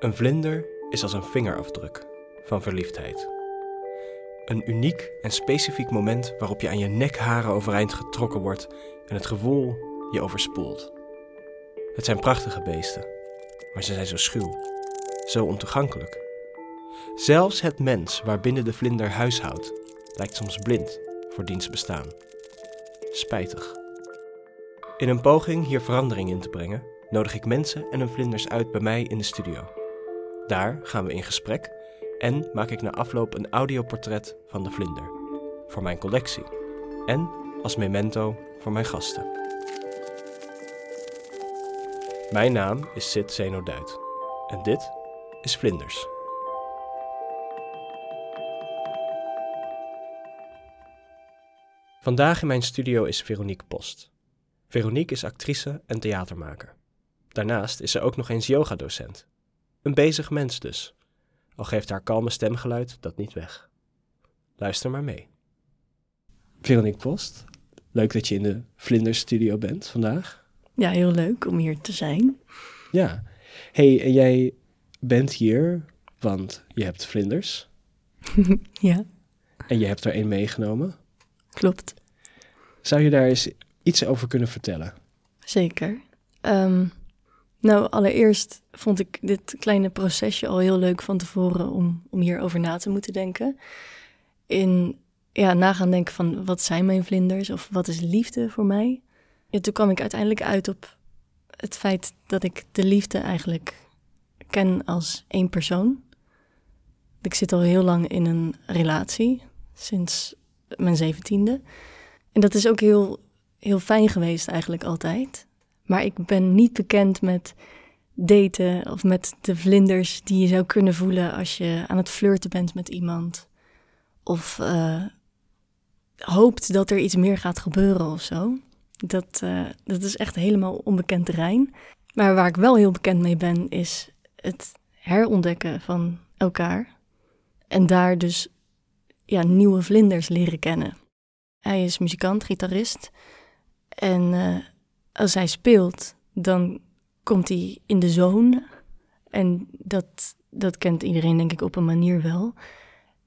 Een vlinder is als een vingerafdruk van verliefdheid. Een uniek en specifiek moment waarop je aan je nekharen overeind getrokken wordt en het gevoel je overspoelt. Het zijn prachtige beesten, maar ze zijn zo schuw, zo ontoegankelijk. Zelfs het mens waarbinnen de vlinder huishoudt, lijkt soms blind voor diens bestaan. Spijtig. In een poging hier verandering in te brengen, nodig ik mensen en hun vlinders uit bij mij in de studio. Daar gaan we in gesprek en maak ik na afloop een audioportret van de vlinder. Voor mijn collectie en als memento voor mijn gasten. Mijn naam is Sid Zeno Duit en dit is Vlinders. Vandaag in mijn studio is Veronique Post. Veronique is actrice en theatermaker. Daarnaast is ze ook nog eens yogadocent. Een bezig mens dus, al geeft haar kalme stemgeluid dat niet weg. Luister maar mee. Veronique Post, leuk dat je in de Vlinders Studio bent vandaag. Ja, heel leuk om hier te zijn. Ja. hey, en jij bent hier, want je hebt vlinders ja, en je hebt er één meegenomen. klopt. Zou je daar eens iets over kunnen vertellen? Zeker. Ehm, nou, allereerst vond ik dit kleine procesje al heel leuk van tevoren om, om hierover na te moeten denken. In ja, gaan denken van wat zijn mijn vlinders of wat is liefde voor mij. Ja, toen kwam ik uiteindelijk uit op het feit dat ik de liefde eigenlijk ken als één persoon. Ik zit al heel lang in een relatie, sinds mijn zeventiende. En dat is ook heel, heel fijn geweest eigenlijk altijd. Maar ik ben niet bekend met daten of met de vlinders die je zou kunnen voelen als je aan het flirten bent met iemand. Of eh, hoopt dat er iets meer gaat gebeuren of zo. Dat, eh, dat is echt helemaal onbekend terrein. Maar waar ik wel heel bekend mee ben, is het herontdekken van elkaar. En daar dus ja, nieuwe vlinders leren kennen. Hij is muzikant, gitarist. En eh, als hij speelt, dan komt hij in de zone. En dat, dat kent iedereen, denk ik, op een manier wel.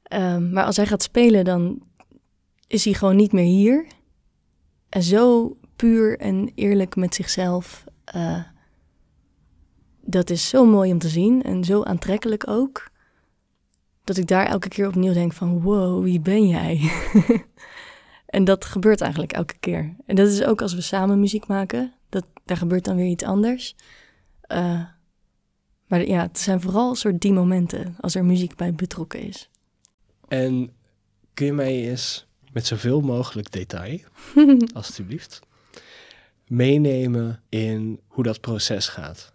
Ehm, maar als hij gaat spelen, dan is hij gewoon niet meer hier. En zo puur en eerlijk met zichzelf. eh, dat is zo mooi om te zien en zo aantrekkelijk ook. Dat ik daar elke keer opnieuw denk van wow, wie ben jij? en dat gebeurt eigenlijk elke keer. En dat is ook als we samen muziek maken. Dat, daar gebeurt dan weer iets anders. Eh, maar ja, het zijn vooral soort die momenten als er muziek bij betrokken is. En kun je mij eens met zoveel mogelijk detail, alstublieft, meenemen in hoe dat proces gaat?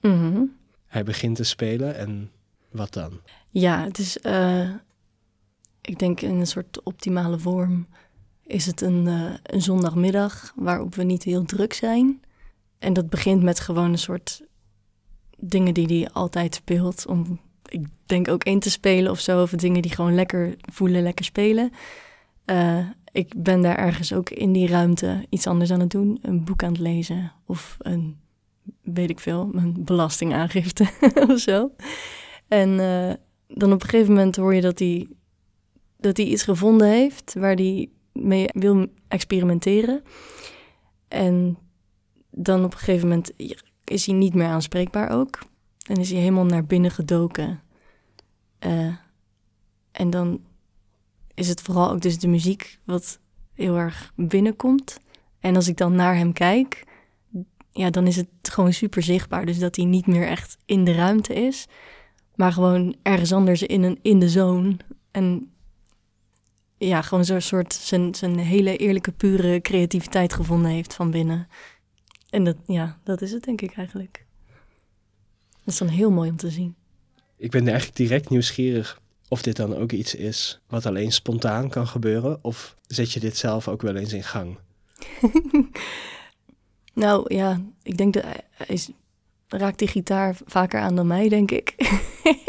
Mhm. Hij begint te spelen en wat dan? Ja, het is, eh, ik denk in een soort optimale vorm is het een, eh, een zondagmiddag waarop we niet heel druk zijn. En dat begint met gewoon een soort dingen die hij altijd speelt. Om, ik denk ook in te spelen of zo, of dingen die gewoon lekker voelen, lekker spelen. Eh, ik ben daar ergens ook in die ruimte iets anders aan het doen. Een boek aan het lezen of een, weet ik veel, een belastingaangifte of zo. En eh, dan op een gegeven moment hoor je dat hij, dat hij iets gevonden heeft waar hij mee wil experimenteren. En dan op een gegeven moment is hij niet meer aanspreekbaar ook. En is hij helemaal naar binnen gedoken. Eh, en dan is het vooral ook dus de muziek wat heel erg binnenkomt. En als ik dan naar hem kijk, ja, dan is het gewoon super zichtbaar. Dus dat hij niet meer echt in de ruimte is, maar gewoon ergens anders in, een, in de zone. En ja, gewoon zo'n soort zijn, zijn hele eerlijke, pure creativiteit gevonden heeft van binnen. En dat, ja, dat is het denk ik eigenlijk. Dat is dan heel mooi om te zien. Ik ben eigenlijk direct nieuwsgierig of dit dan ook iets is wat alleen spontaan kan gebeuren, of zet je dit zelf ook wel eens in gang? Nou ja, ik denk dat hij is, raakt die gitaar vaker aan dan mij, denk ik.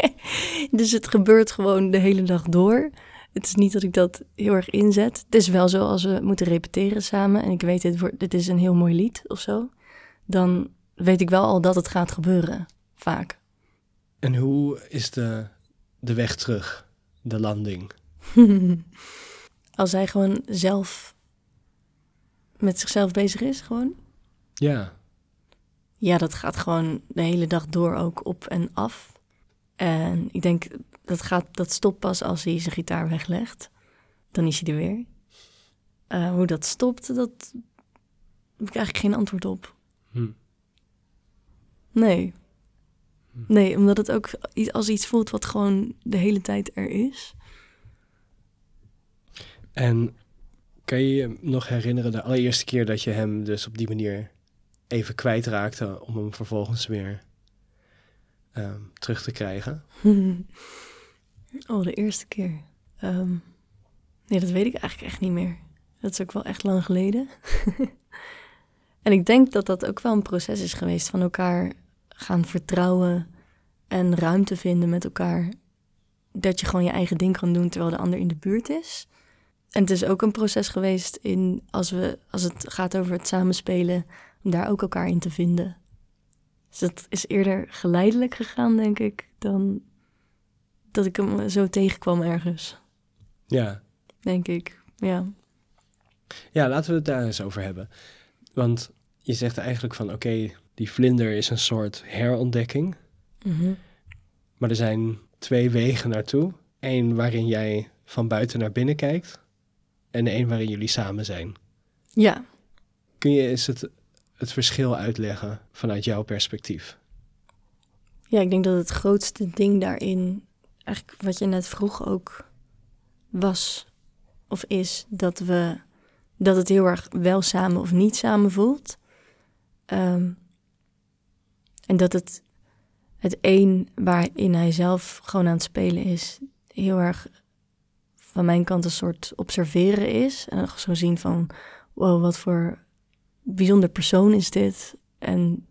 dus het gebeurt gewoon de hele dag door. Het is niet dat ik dat heel erg inzet. Het is wel zo als we moeten repeteren samen en ik weet dit, wordt, dit is een heel mooi lied of zo. Dan weet ik wel al dat het gaat gebeuren, vaak. En hoe is de, de weg terug, de landing? Als hij gewoon zelf met zichzelf bezig is, gewoon. Ja, Ja, dat gaat gewoon de hele dag door ook op en af. En ik denk, dat, gaat, dat stopt pas als hij zijn gitaar weglegt. Dan is hij er weer. Eh, hoe dat stopt, dat heb ik eigenlijk geen antwoord op. Hm. Nee. Nee, omdat het ook als iets voelt wat gewoon de hele tijd er is. En kan je je nog herinneren de allereerste keer dat je hem dus op die manier even kwijtraakte om hem vervolgens weer ehm, terug te krijgen? oh, de eerste keer. Ehm, nee, dat weet ik eigenlijk echt niet meer. Dat is ook wel echt lang geleden. en ik denk dat dat ook wel een proces is geweest van elkaar gaan vertrouwen en ruimte vinden met elkaar. Dat je gewoon je eigen ding kan doen terwijl de ander in de buurt is. En het is ook een proces geweest in als, we, als het gaat over het samenspelen, om daar ook elkaar in te vinden. Dus dat is eerder geleidelijk gegaan, denk ik, dan dat ik hem zo tegenkwam ergens, Ja. denk ik. Ja. ja, laten we het daar eens over hebben. Want je zegt eigenlijk van oké, die vlinder is een soort herontdekking. Mhm. Maar er zijn twee wegen naartoe. Eén waarin jij van buiten naar binnen kijkt. En één waarin jullie samen zijn. Ja. Kun je eens het, het verschil uitleggen vanuit jouw perspectief? ja, ik denk dat het grootste ding daarin, eigenlijk wat je net vroeg ook, was of is dat we dat het heel erg wel samen of niet samen voelt. Ehm, en dat het het een waarin hij zelf gewoon aan het spelen is, heel erg van mijn kant een soort observeren is. En zo zien van, wow, wat voor bijzonder persoon is dit. En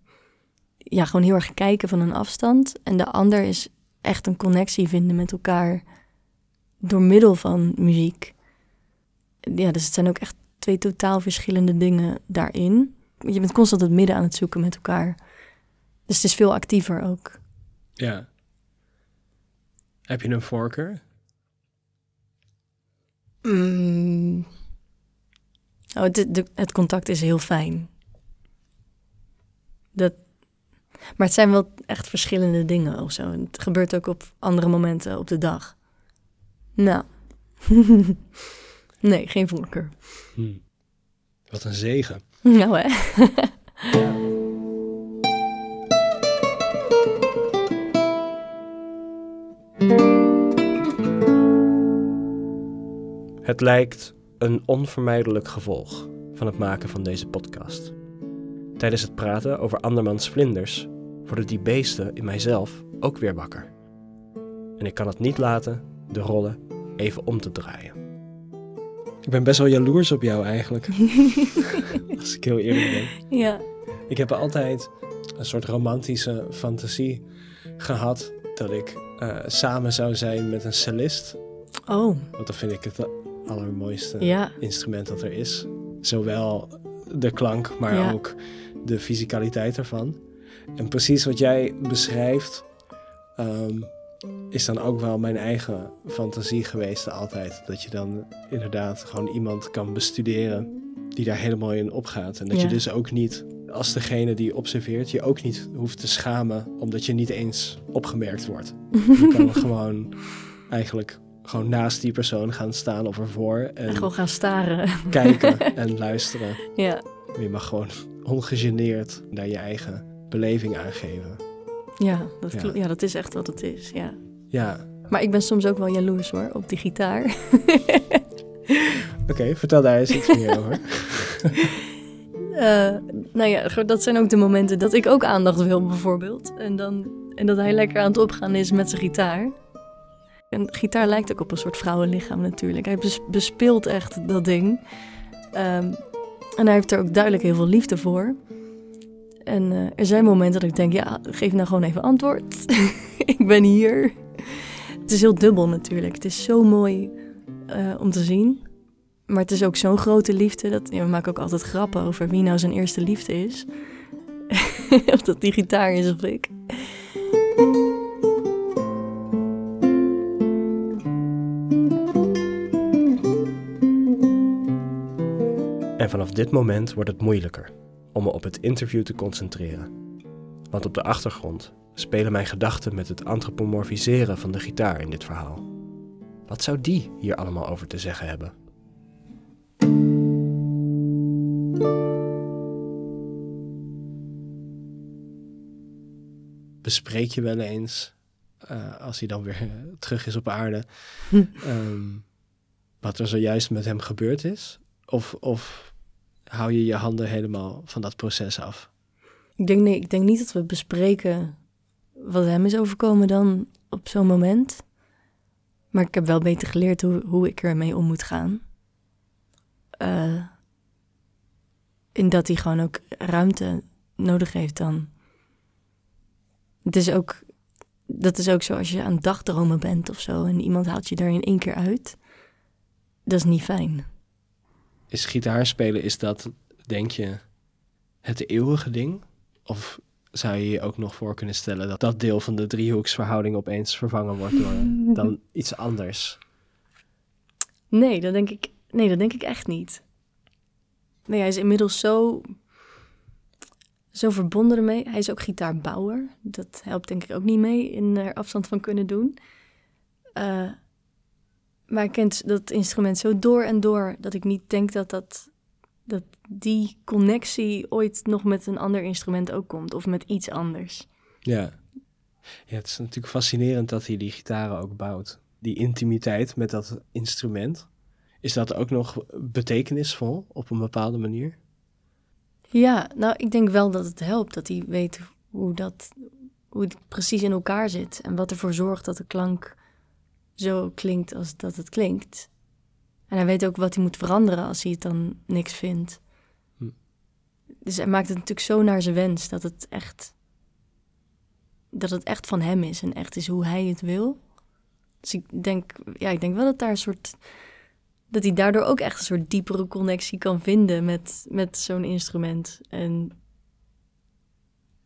ja, gewoon heel erg kijken van een afstand. En de ander is echt een connectie vinden met elkaar door middel van muziek. Ja, dus het zijn ook echt twee totaal verschillende dingen daarin. Je bent constant het midden aan het zoeken met elkaar. Dus het is veel actiever ook. Ja. Heb je een voorkeur? Mm. Oh, het, de- het contact is heel fijn. Dat, maar het zijn wel echt verschillende dingen of zo. Het gebeurt ook op andere momenten op de dag. Nou. nee, geen voorkeur. Hm. Wat een zegen. Nou hè. Het lijkt een onvermijdelijk gevolg van het maken van deze podcast. Tijdens het praten over andermans vlinders worden die beesten in mijzelf ook weer wakker. En ik kan het niet laten de rollen even om te draaien. Ik ben best wel jaloers op jou eigenlijk, als ik heel eerlijk ben. ja. Ik heb altijd een soort romantische fantasie gehad dat ik eh, samen zou zijn met een cellist. Oh, Want dan vind ik het allermooiste ja. instrument dat er is. Zowel de klank, maar Ja. ook de fysicaliteit ervan. En precies wat jij beschrijft, ehm, is dan ook wel mijn eigen fantasie geweest altijd. Dat je dan inderdaad gewoon iemand kan bestuderen die daar helemaal in opgaat. En dat je dus ook niet, als degene die observeert, je ook niet hoeft te schamen omdat je niet eens opgemerkt wordt. Je kan gewoon eigenlijk gewoon naast die persoon gaan staan of ervoor en En gewoon gaan staren. kijken en luisteren. ja. Je mag gewoon ongegeneerd naar je eigen beleving aangeven. Ja, dat, Ja. dat is echt wat het is. Ja. Ja, Maar ik ben soms ook wel jaloers hoor, op die gitaar. oké, vertel daar eens iets meer over. Eh, nou ja, dat zijn ook de momenten dat ik ook aandacht wil, bijvoorbeeld. En, dan, en dat hij lekker aan het opgaan is met zijn gitaar. En gitaar lijkt ook op een soort vrouwenlichaam natuurlijk. Hij bes- bespeelt echt dat ding. Ehm, en hij heeft er ook duidelijk heel veel liefde voor. En eh, er zijn momenten dat ik denk, ja, geef nou gewoon even antwoord. ik ben hier. Het is heel dubbel natuurlijk. Het is zo mooi eh, om te zien. Maar het is ook zo'n grote liefde. Dat, ja, we maken ook altijd grappen over wie nou zijn eerste liefde is. of dat die gitaar is of ik. En vanaf dit moment wordt het moeilijker om me op het interview te concentreren. Want op de achtergrond spelen mijn gedachten met het antropomorfiseren van de gitaar in dit verhaal. Wat zou die hier allemaal over te zeggen hebben? Bespreek je wel eens, uh, als hij dan weer terug is op aarde, um, wat er zojuist met hem gebeurd is? Of, of hou je je handen helemaal van dat proces af? Ik denk, nee, ik denk niet dat we bespreken wat hem is overkomen dan op zo'n moment. Maar ik heb wel beter geleerd hoe, hoe ik ermee om moet gaan. Uh, in dat hij gewoon ook ruimte nodig heeft dan. Het is ook, dat is ook zo als je aan dagdromen bent of zo en iemand haalt je daar in één keer uit. Dat is niet fijn. Is gitaarspelen, is dat, denk je, het eeuwige ding? Of zou je je ook nog voor kunnen stellen dat dat deel van de driehoeksverhouding opeens vervangen wordt door dan iets anders? Nee, dat denk ik, nee, dat denk ik echt niet. Nee, hij is inmiddels zo, zo verbonden ermee. Hij is ook gitaarbouwer. Dat helpt denk ik ook niet mee in er afstand van kunnen doen. Uh, maar hij kent dat instrument zo door en door dat ik niet denk dat, dat, dat die connectie ooit nog met een ander instrument ook komt of met iets anders. Ja. ja, het is natuurlijk fascinerend dat hij die gitaren ook bouwt. Die intimiteit met dat instrument. Is dat ook nog betekenisvol op een bepaalde manier? Ja, nou, ik denk wel dat het helpt dat hij weet hoe dat hoe het precies in elkaar zit en wat ervoor zorgt dat de klank zo klinkt als dat het klinkt. En hij weet ook wat hij moet veranderen als hij het dan niks vindt. Hm. Dus hij maakt het natuurlijk zo naar zijn wens dat het echt. dat het echt van hem is en echt is hoe hij het wil. Dus ik denk, ja, ik denk wel dat daar een soort. dat hij daardoor ook echt een soort diepere connectie kan vinden met, met zo'n instrument. En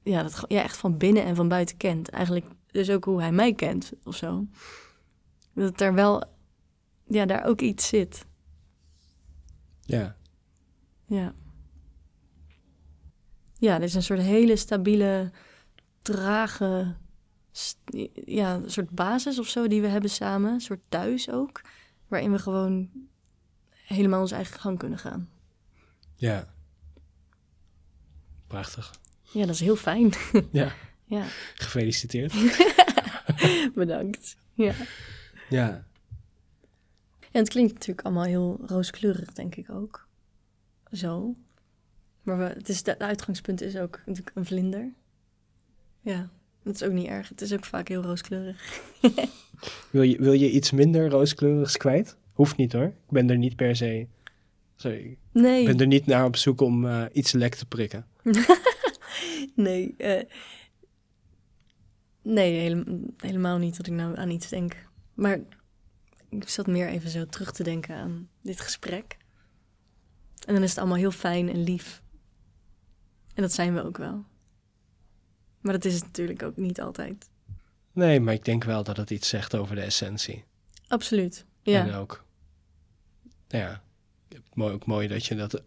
ja, dat ja, echt van binnen en van buiten kent. Eigenlijk dus ook hoe hij mij kent of zo. Dat er wel, ja, daar ook iets zit. Ja. Ja. Ja, er is een soort hele stabiele, trage, ja, een soort basis of zo die we hebben samen. Een soort thuis ook. Waarin we gewoon helemaal onze eigen gang kunnen gaan. Ja. Prachtig. Ja, dat is heel fijn. Ja. ja. Gefeliciteerd. Bedankt. Ja. Ja. En het klinkt natuurlijk allemaal heel rooskleurig, denk ik ook. Zo. Maar we, het, is, het uitgangspunt is ook natuurlijk een vlinder. Ja, dat is ook niet erg. Het is ook vaak heel rooskleurig. wil, je, wil je iets minder rooskleurigs kwijt? Hoeft niet hoor. Ik ben er niet per se... Sorry. Nee. Ik ben er niet naar op zoek om uh, iets lek te prikken. nee. Uh, nee, hele, helemaal niet dat ik nou aan iets denk. Maar ik zat meer even zo terug te denken aan dit gesprek. En dan is het allemaal heel fijn en lief. En dat zijn we ook wel. Maar dat is het natuurlijk ook niet altijd. Nee, maar ik denk wel dat het iets zegt over de essentie. Absoluut, ja. En ook, nou ja, mooi, ook mooi dat je dat,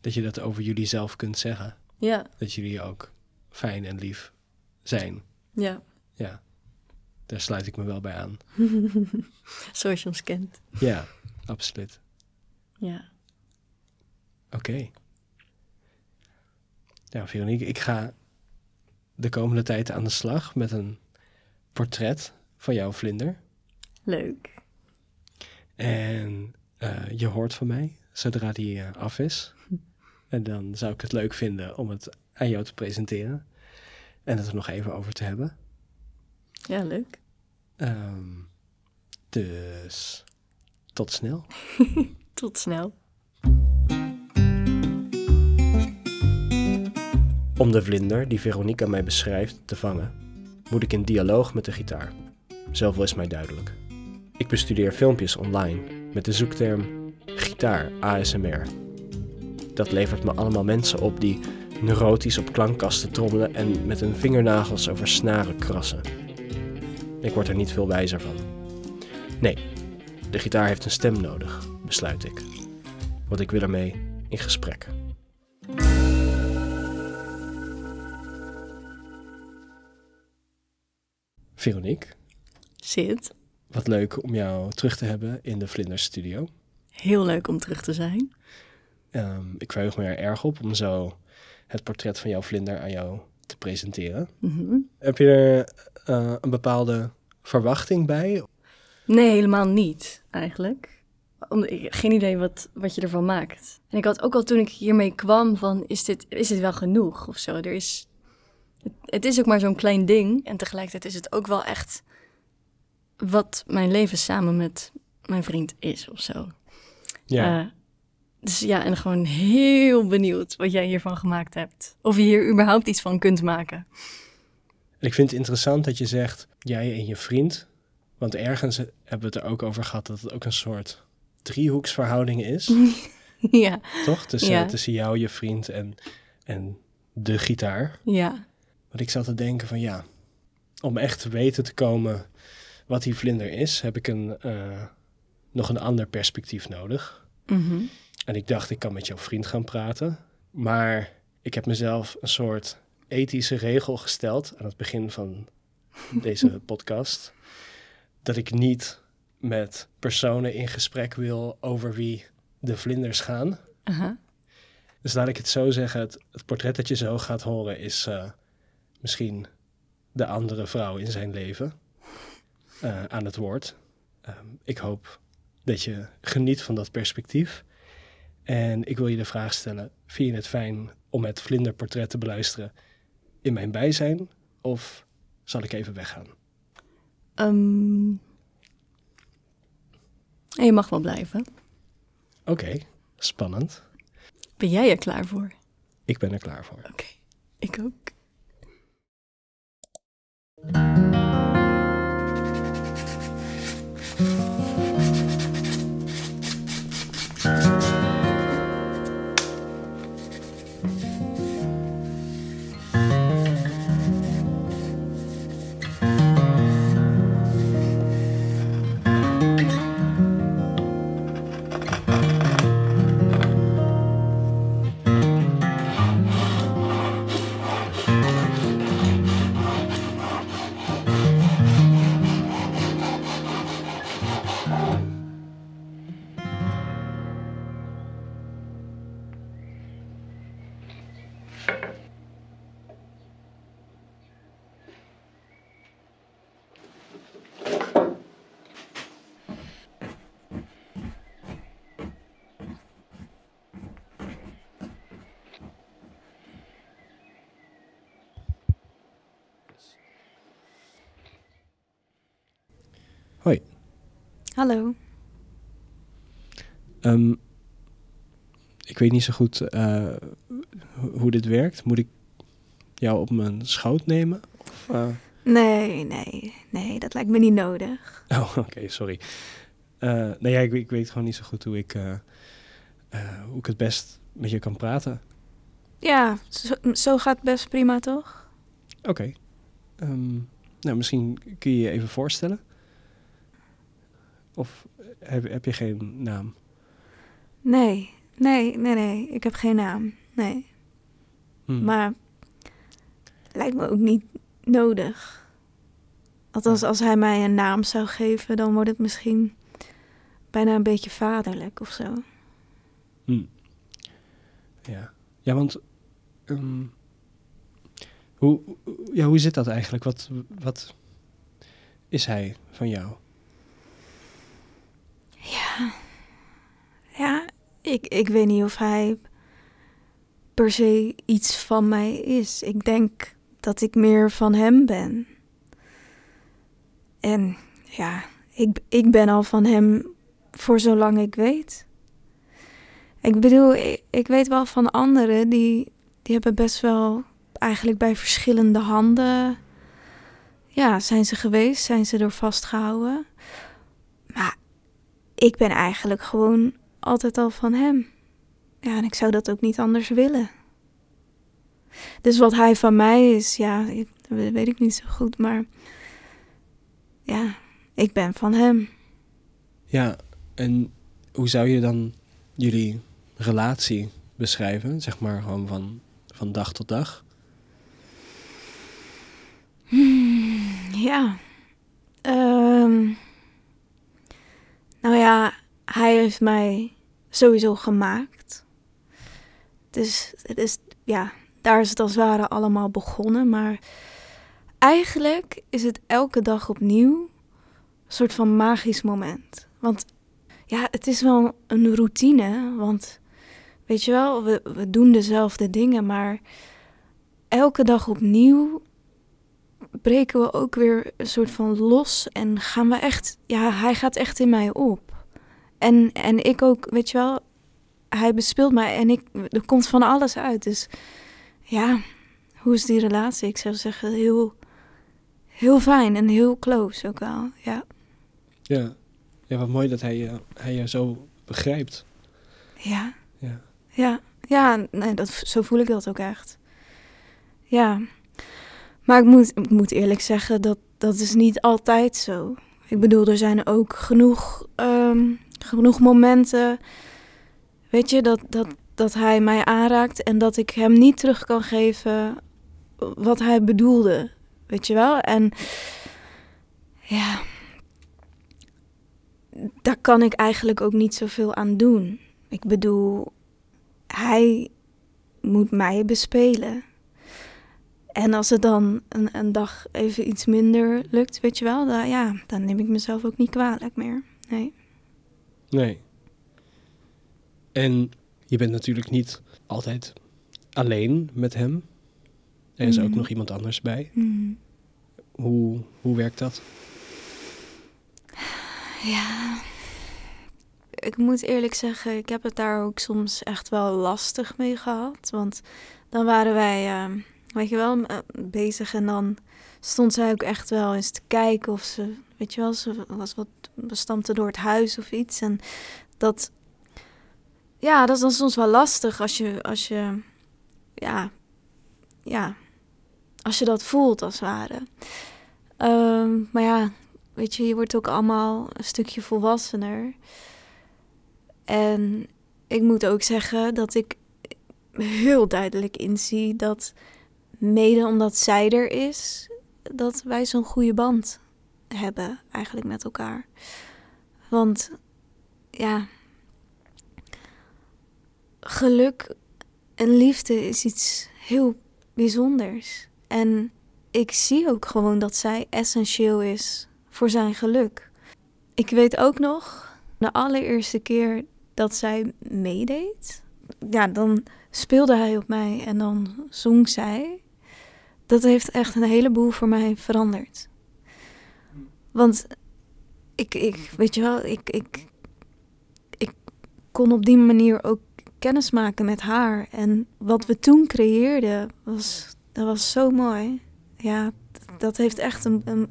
dat je dat over jullie zelf kunt zeggen. Ja. Dat jullie ook fijn en lief zijn. Ja. Ja daar sluit ik me wel bij aan. Zoals je ons kent. Ja, absoluut. Ja. Oké. Okay. Nou, Veronique, ik ga de komende tijd aan de slag met een portret van jouw vlinder. Leuk. En uh, je hoort van mij zodra die uh, af is. en dan zou ik het leuk vinden om het aan jou te presenteren. En het er nog even over te hebben. Ja, leuk. Um, dus tot snel. tot snel. Om de vlinder die Veronica mij beschrijft te vangen, moet ik in dialoog met de gitaar. Zoveel is mij duidelijk. Ik bestudeer filmpjes online met de zoekterm gitaar ASMR. Dat levert me allemaal mensen op die neurotisch op klankkasten trommelen en met hun vingernagels over snaren krassen. Ik word er niet veel wijzer van. Nee, de gitaar heeft een stem nodig, besluit ik. Want ik wil ermee in gesprek. Veronique, Zit. wat leuk om jou terug te hebben in de Vlinders Studio. Heel leuk om terug te zijn. Ehm, ik verheug me er erg op om zo het portret van jouw vlinder aan jou te presenteren. Mhm. Heb je er eh, een bepaalde verwachting bij? Nee, helemaal niet, eigenlijk. Om, ik, geen idee wat, wat je ervan maakt. En ik had ook al toen ik hiermee kwam van, is dit, is dit wel genoeg of zo? Er is, het, het is ook maar zo'n klein ding. En tegelijkertijd is het ook wel echt wat mijn leven samen met mijn vriend is of zo. Ja. Eh, dus ja, en gewoon heel benieuwd wat jij hiervan gemaakt hebt. Of je hier überhaupt iets van kunt maken. En ik vind het interessant dat je zegt, jij en je vriend. Want ergens hebben we het er ook over gehad dat het ook een soort driehoeksverhouding is. ja, toch? Tussen, Ja. tussen jou, je vriend en, en de gitaar. ja. Want ik zat te denken van ja, om echt te weten te komen wat die vlinder is, heb ik een, eh, nog een ander perspectief nodig. Mhm. En ik dacht, ik kan met jouw vriend gaan praten. Maar ik heb mezelf een soort ethische regel gesteld aan het begin van deze podcast. Dat ik niet met personen in gesprek wil over wie de vlinders gaan. Dus laat ik het zo zeggen, het, het portret dat je zo gaat horen is eh, misschien de andere vrouw in zijn leven eh, aan het woord. Ehm, ik hoop dat je geniet van dat perspectief. En ik wil je de vraag stellen, vind je het fijn om het vlinderportret te beluisteren in mijn bijzijn? Of zal ik even weggaan? Ehm, je mag wel blijven. Oké, spannend. Ben jij er klaar voor? Ik ben er klaar voor. Oké, ik ook. Hallo. Ehm, ik weet niet zo goed eh, ho- hoe dit werkt. Moet ik jou op mijn schoot nemen? Of, eh, Nee, nee, nee, dat lijkt me niet nodig. Oh, oké, sorry. Eh nee, ja, ik, ik weet gewoon niet zo goed hoe ik, hoe ik het best met je kan praten. Ja, zo, zo gaat best prima, toch? Oké. Ehm, nou, misschien kun je je even voorstellen. Of heb, heb je geen naam? Nee, nee, nee, nee, ik heb geen naam. Nee, Hm. maar lijkt me ook niet nodig. Althans, Ja. als hij mij een naam zou geven, dan wordt het misschien bijna een beetje vaderlijk of zo. Hm. Ja. ja, want ehm, hoe, ja, hoe zit dat eigenlijk? Wat, wat is hij van jou? Ja, ja ik, ik weet niet of hij per se iets van mij is. Ik denk dat ik meer van hem ben. En ja, ik, ik ben al van hem voor zolang ik weet. Ik bedoel, ik, ik weet wel van anderen die, die hebben best wel eigenlijk bij verschillende handen. Ja, zijn ze geweest, zijn ze er vastgehouden. Maar ik ben eigenlijk gewoon altijd al van hem. Ja, en ik zou dat ook niet anders willen. Dus wat hij van mij is, ja, ik- dat weet ik niet zo goed, maar ja, ik ben van hem. Ja, en hoe zou je dan jullie relatie beschrijven? Zeg maar gewoon van, van dag tot dag. Hmm, ja. Ehm, nou ja, hij heeft mij sowieso gemaakt. Dus het is, ja, daar is het als het ware allemaal begonnen. Maar eigenlijk is het elke dag opnieuw een soort van magisch moment. Want ja, het is wel een routine. Want weet je wel, we, we doen dezelfde dingen, maar elke dag opnieuw breken we ook weer een soort van los en gaan we echt, ja, hij gaat echt in mij op. En, en ik ook, weet je wel, hij bespeelt mij en ik, er komt van alles uit. Dus ja, hoe is die relatie? Ik zou zeggen heel, heel fijn en heel close ook wel, ja. Ja, ja wat mooi dat hij, je- hij je zo begrijpt. Ja, Ja. ja, ja, nee, dat, zo voel ik dat ook echt. Ja, maar ik moet, ik moet eerlijk zeggen, dat, dat is niet altijd zo. Ik bedoel, er zijn ook genoeg, ehm, genoeg momenten, weet je, dat, dat, dat hij mij aanraakt en dat ik hem niet terug kan geven wat hij bedoelde, weet je wel? En ja, daar kan ik eigenlijk ook niet zoveel aan doen. Ik bedoel, hij moet mij bespelen. En als het dan een, een dag even iets minder lukt, weet je wel, dan, ja, dan neem ik mezelf ook niet kwalijk meer. Nee. Nee. En je bent natuurlijk niet altijd alleen met hem. Er is ook Mhm. nog iemand anders bij. Mhm. Hoe, hoe werkt dat? Ja. Ik moet eerlijk zeggen, ik heb het daar ook soms echt wel lastig mee gehad. Want dan waren wij, eh, weet je wel, eh, bezig en dan stond zij ook echt wel eens te kijken of ze, weet je wel, ze was wat bestampte door het huis of iets. En dat, ja, dat is dan soms wel lastig als je, als je, ja, ja, als je dat voelt als het ware. Ehm, maar ja, weet je, je wordt ook allemaal een stukje volwassener. En ik moet ook zeggen dat ik heel duidelijk inzie dat mede omdat zij er is, dat wij zo'n goede band hebben eigenlijk met elkaar. Want ja, geluk en liefde is iets heel bijzonders. En ik zie ook gewoon dat zij essentieel is voor zijn geluk. Ik weet ook nog, de allereerste keer dat zij meedeed, ja, dan speelde hij op mij en dan zong zij. Dat heeft echt een heleboel voor mij veranderd. Want ik, ik weet je wel, ik, ik, ik kon op die manier ook kennis maken met haar. En wat we toen creëerden, was, dat was zo mooi. Ja, dat heeft echt een, een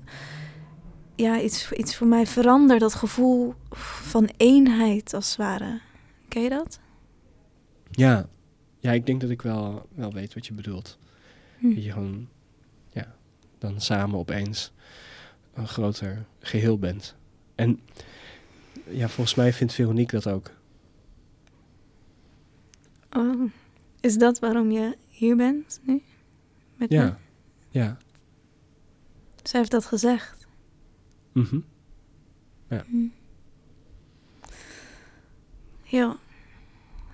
ja, iets, iets voor mij veranderd. Dat gevoel van eenheid, als het ware. Ken je dat? Ja, ja ik denk dat ik wel, wel weet wat je bedoelt. Hm. Dat je gewoon, ja, dan samen opeens een groter geheel bent. En ja, volgens mij vindt Veronique dat ook. Oh, is dat waarom je hier bent nu? Met me? Ja, ja. Zij heeft dat gezegd. Mhm. Hm. Ja.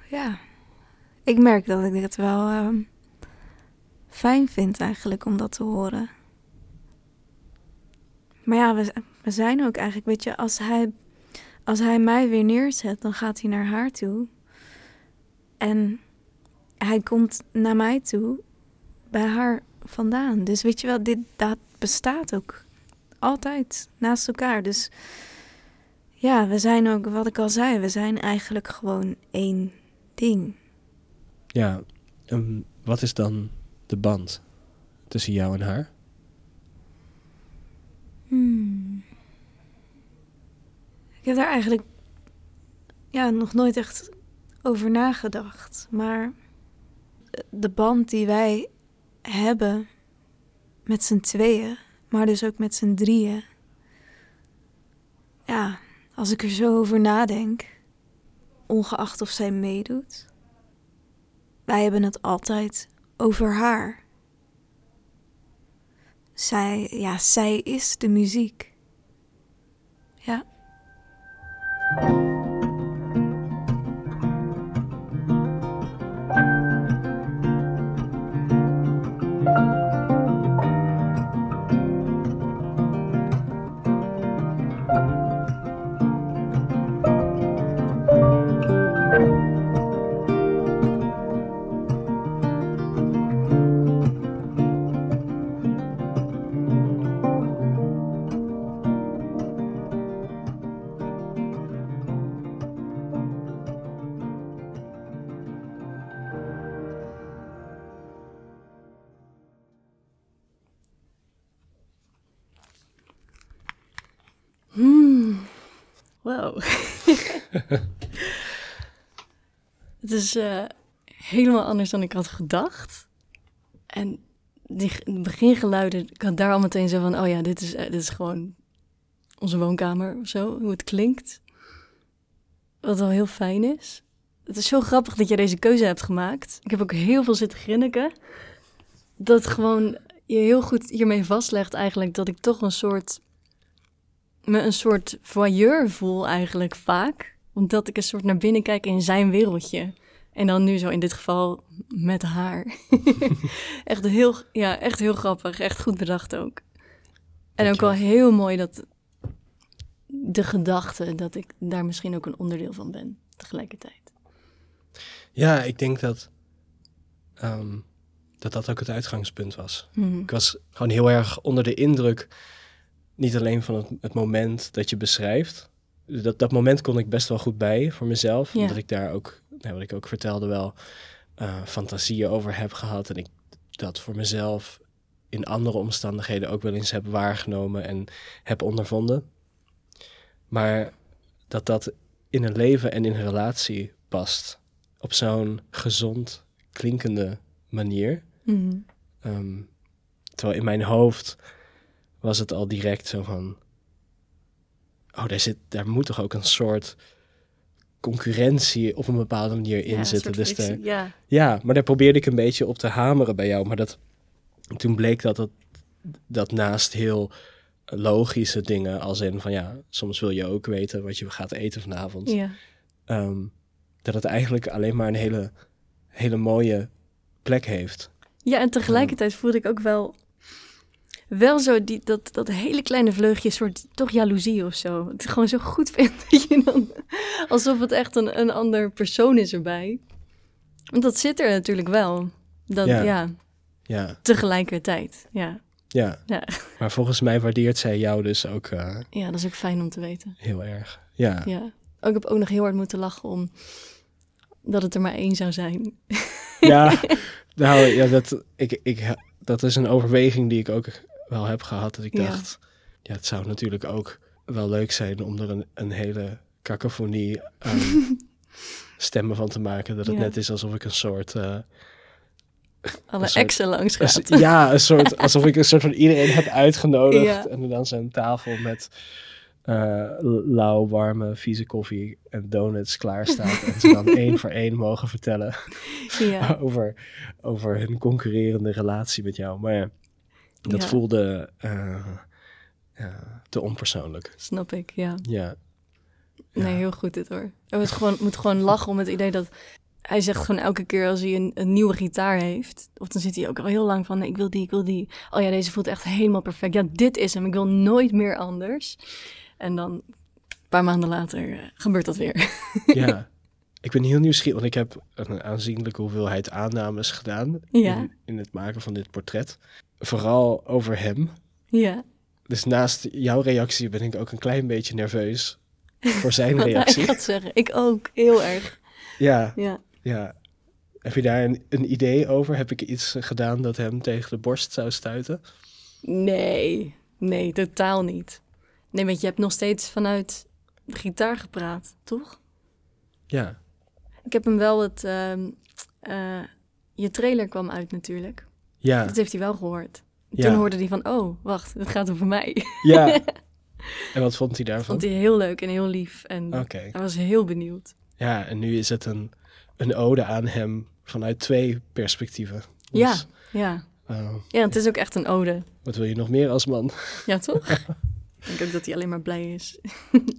Ja. Ik merk dat ik het wel ehm, fijn vind eigenlijk om dat te horen. Maar ja, we, zijn ook eigenlijk, weet je, als hij, als hij mij weer neerzet, dan gaat hij naar haar toe. En hij komt naar mij toe, bij haar vandaan. Dus weet je wel, dit dat bestaat ook altijd naast elkaar. Dus ja, we zijn ook, wat ik al zei, we zijn eigenlijk gewoon één ding. Ja, en wat is dan de band tussen jou en haar? Hmm. Ik heb daar eigenlijk ja, nog nooit echt over nagedacht. Maar de band die wij hebben met z'n tweeën, maar dus ook met z'n drieën. Ja, als ik er zo over nadenk, ongeacht of zij meedoet, wij hebben het altijd over haar. Zij, ja, zij is de muziek. Ja. Wow. het is eh, helemaal anders dan ik had gedacht. En die begingeluiden, ik had daar al meteen zo van... oh ja, dit is, eh, dit is gewoon onze woonkamer of zo, hoe het klinkt. Wat wel heel fijn is. Het is zo grappig dat je deze keuze hebt gemaakt. Ik heb ook heel veel zitten grinniken. Dat gewoon je heel goed hiermee vastlegt eigenlijk... dat ik toch een soort me een soort voyeur voel eigenlijk vaak. Omdat ik een soort naar binnen kijk in zijn wereldje. En dan nu zo in dit geval met haar. echt, heel, ja, echt heel grappig. Echt goed bedacht ook. En ook wel heel mooi dat de gedachte dat ik daar misschien ook een onderdeel van ben tegelijkertijd. Ja, ik denk dat, ehm, dat dat ook het uitgangspunt was. Mhm. Ik was gewoon heel erg onder de indruk, niet alleen van het, het moment dat je beschrijft. Dat, dat moment kon ik best wel goed bij voor mezelf. Ja. Omdat ik daar ook, nou, wat ik ook vertelde, wel eh, fantasieën over heb gehad. En ik dat voor mezelf in andere omstandigheden ook wel eens heb waargenomen en heb ondervonden. Maar dat dat in een leven en in een relatie past. Op zo'n gezond klinkende manier. Mhm. Ehm, terwijl in mijn hoofd was het al direct zo van... Oh, daar, zit, daar moet toch ook een soort concurrentie op een bepaalde manier in Ja, zitten. Dus daar, ja. ja, maar daar probeerde ik een beetje op te hameren bij jou. Maar dat, toen bleek dat, dat dat naast heel logische dingen, als in van ja, soms wil je ook weten wat je gaat eten vanavond. ja. ehm, dat het eigenlijk alleen maar een hele, hele mooie plek heeft. Ja, en tegelijkertijd voelde ik ook wel, wel zo die, dat, dat hele kleine vleugje, soort toch jaloezie of zo. Het gewoon zo goed vindt dat je dan, alsof het echt een, een ander persoon is erbij. Want dat zit er natuurlijk wel. Dat, Ja. ja. Ja, tegelijkertijd. Ja. ja. Ja. Maar volgens mij waardeert zij jou dus ook eh, ja, dat is ook fijn om te weten. heel erg. Ja. Ja. Ook, ik heb ook nog heel hard moeten lachen om dat het er maar één zou zijn. Ja, nou ja, dat, ik, ik, dat is een overweging die ik ook wel heb gehad. Dat ik dacht, ja, het zou natuurlijk ook wel leuk zijn om er een, een hele cacophonie aan stemmen van te maken. Dat het Ja. net is alsof ik een soort... eh, Alle soort- exen langs gaat. ja, een soort, alsof ik een soort van iedereen heb uitgenodigd. Ja. En dan zo'n tafel met eh, lauw, warme, vieze koffie en donuts klaar staat. en ze dan één voor één mogen vertellen Ja. over, over hun concurrerende relatie met jou. Maar ja, dat Ja. voelde eh, te onpersoonlijk. Snap ik, ja. Ja, Nee, Ja. heel goed dit hoor. Ik moet gewoon, moet gewoon lachen om het idee dat... Hij zegt gewoon elke keer als hij een, een nieuwe gitaar heeft... of dan zit hij ook al heel lang van... nee, ik wil die, ik wil die. Oh ja, deze voelt echt helemaal perfect. Ja, dit is hem. Ik wil nooit meer anders. En dan een paar maanden later eh, gebeurt dat weer. ja. Ik ben heel nieuwsgierig, want ik heb een aanzienlijke hoeveelheid aannames gedaan Ja. in, in het maken van dit portret. Vooral over hem. ja. Dus naast jouw reactie ben ik ook een klein beetje nerveus voor zijn reactie. gaat zeggen. Ik ook, heel erg. Ja, Ja. ja. Heb je daar een, een idee over? Heb ik iets gedaan dat hem tegen de borst zou stuiten? Nee, nee, totaal niet. Nee, want je hebt nog steeds vanuit de gitaar gepraat, toch? Ja, Ik heb hem wel het... ehm, eh, je trailer kwam uit natuurlijk. Ja, Dat heeft hij wel gehoord. Ja. Toen hoorde hij van, oh, wacht, het gaat over mij. ja. En wat vond hij daarvan? Vond hij heel leuk en heel lief. En hij was heel benieuwd. Ja, en nu is het een, een ode aan hem vanuit twee perspectieven. Ja, Dus, ja. eh, Ja, het is ook echt een ode. wat wil je nog meer als man? Ja, toch? ik denk ook dat hij alleen maar blij is.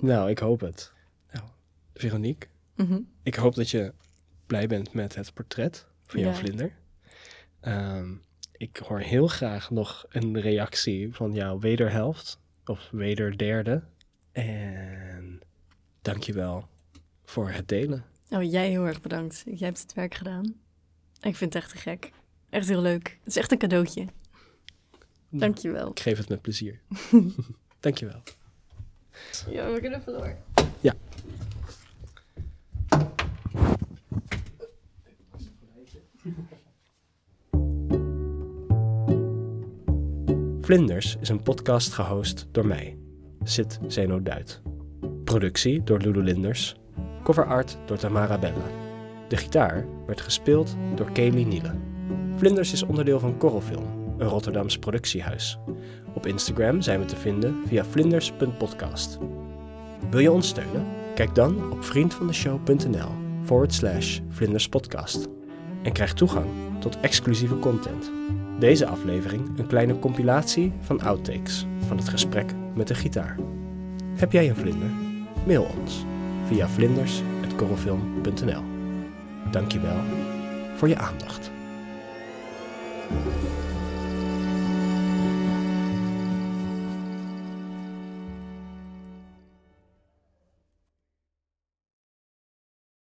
nou, ik hoop het. Nou, Veronique, Mhm. ik hoop dat je blij bent met het portret van jouw Ja. vlinder. Ehm, ik hoor heel graag nog een reactie van jouw wederhelft of wederderde. En dankjewel voor het delen. Oh, jij heel erg bedankt. Jij hebt het werk gedaan. Ik vind het echt te gek. Echt heel leuk. Het is echt een cadeautje. Dankjewel. Ik geef het met plezier. dankjewel. Ja, we kunnen even door. Vlinders is een podcast gehost door mij, Sid Zeno Duit. Productie door Lulu Linders. Cover art door Tamara Bella. De gitaar werd gespeeld door Kelly Niele. Vlinders is onderdeel van Korrelfilm, een Rotterdams productiehuis. Op Instagram zijn we te vinden via vlinders.podcast. Wil je ons steunen? Kijk dan op vriendvandeshow.nl forward slash vlinderspodcast. En krijg toegang tot exclusieve content. Deze aflevering een kleine compilatie van outtakes van het gesprek met de gitaar. Heb jij een vlinder? Mail ons via vlinders.korrelfilm.nl Dankjewel voor je aandacht.